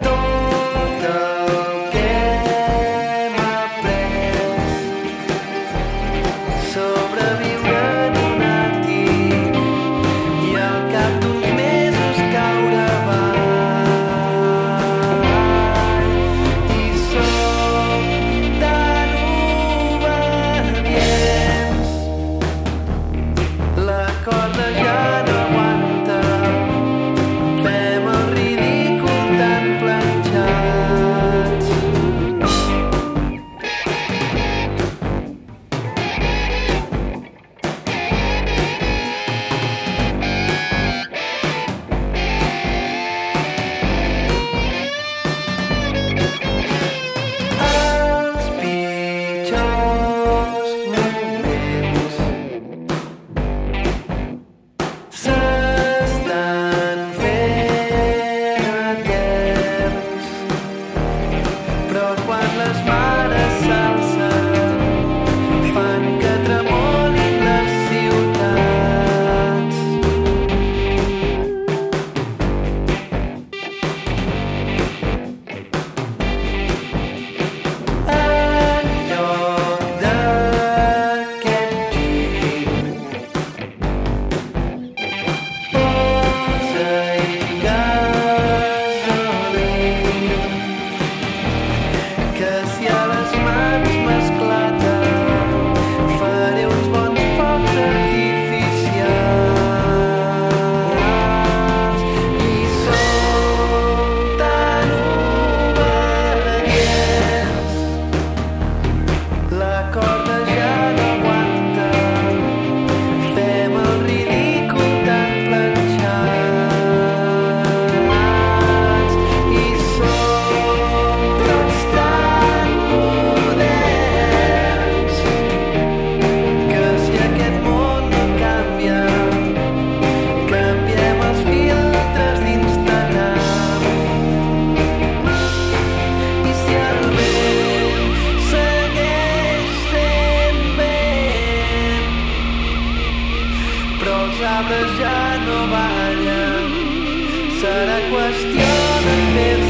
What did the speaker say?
don't know. les mares els arbres ja no ballen. Serà qüestió de fer-se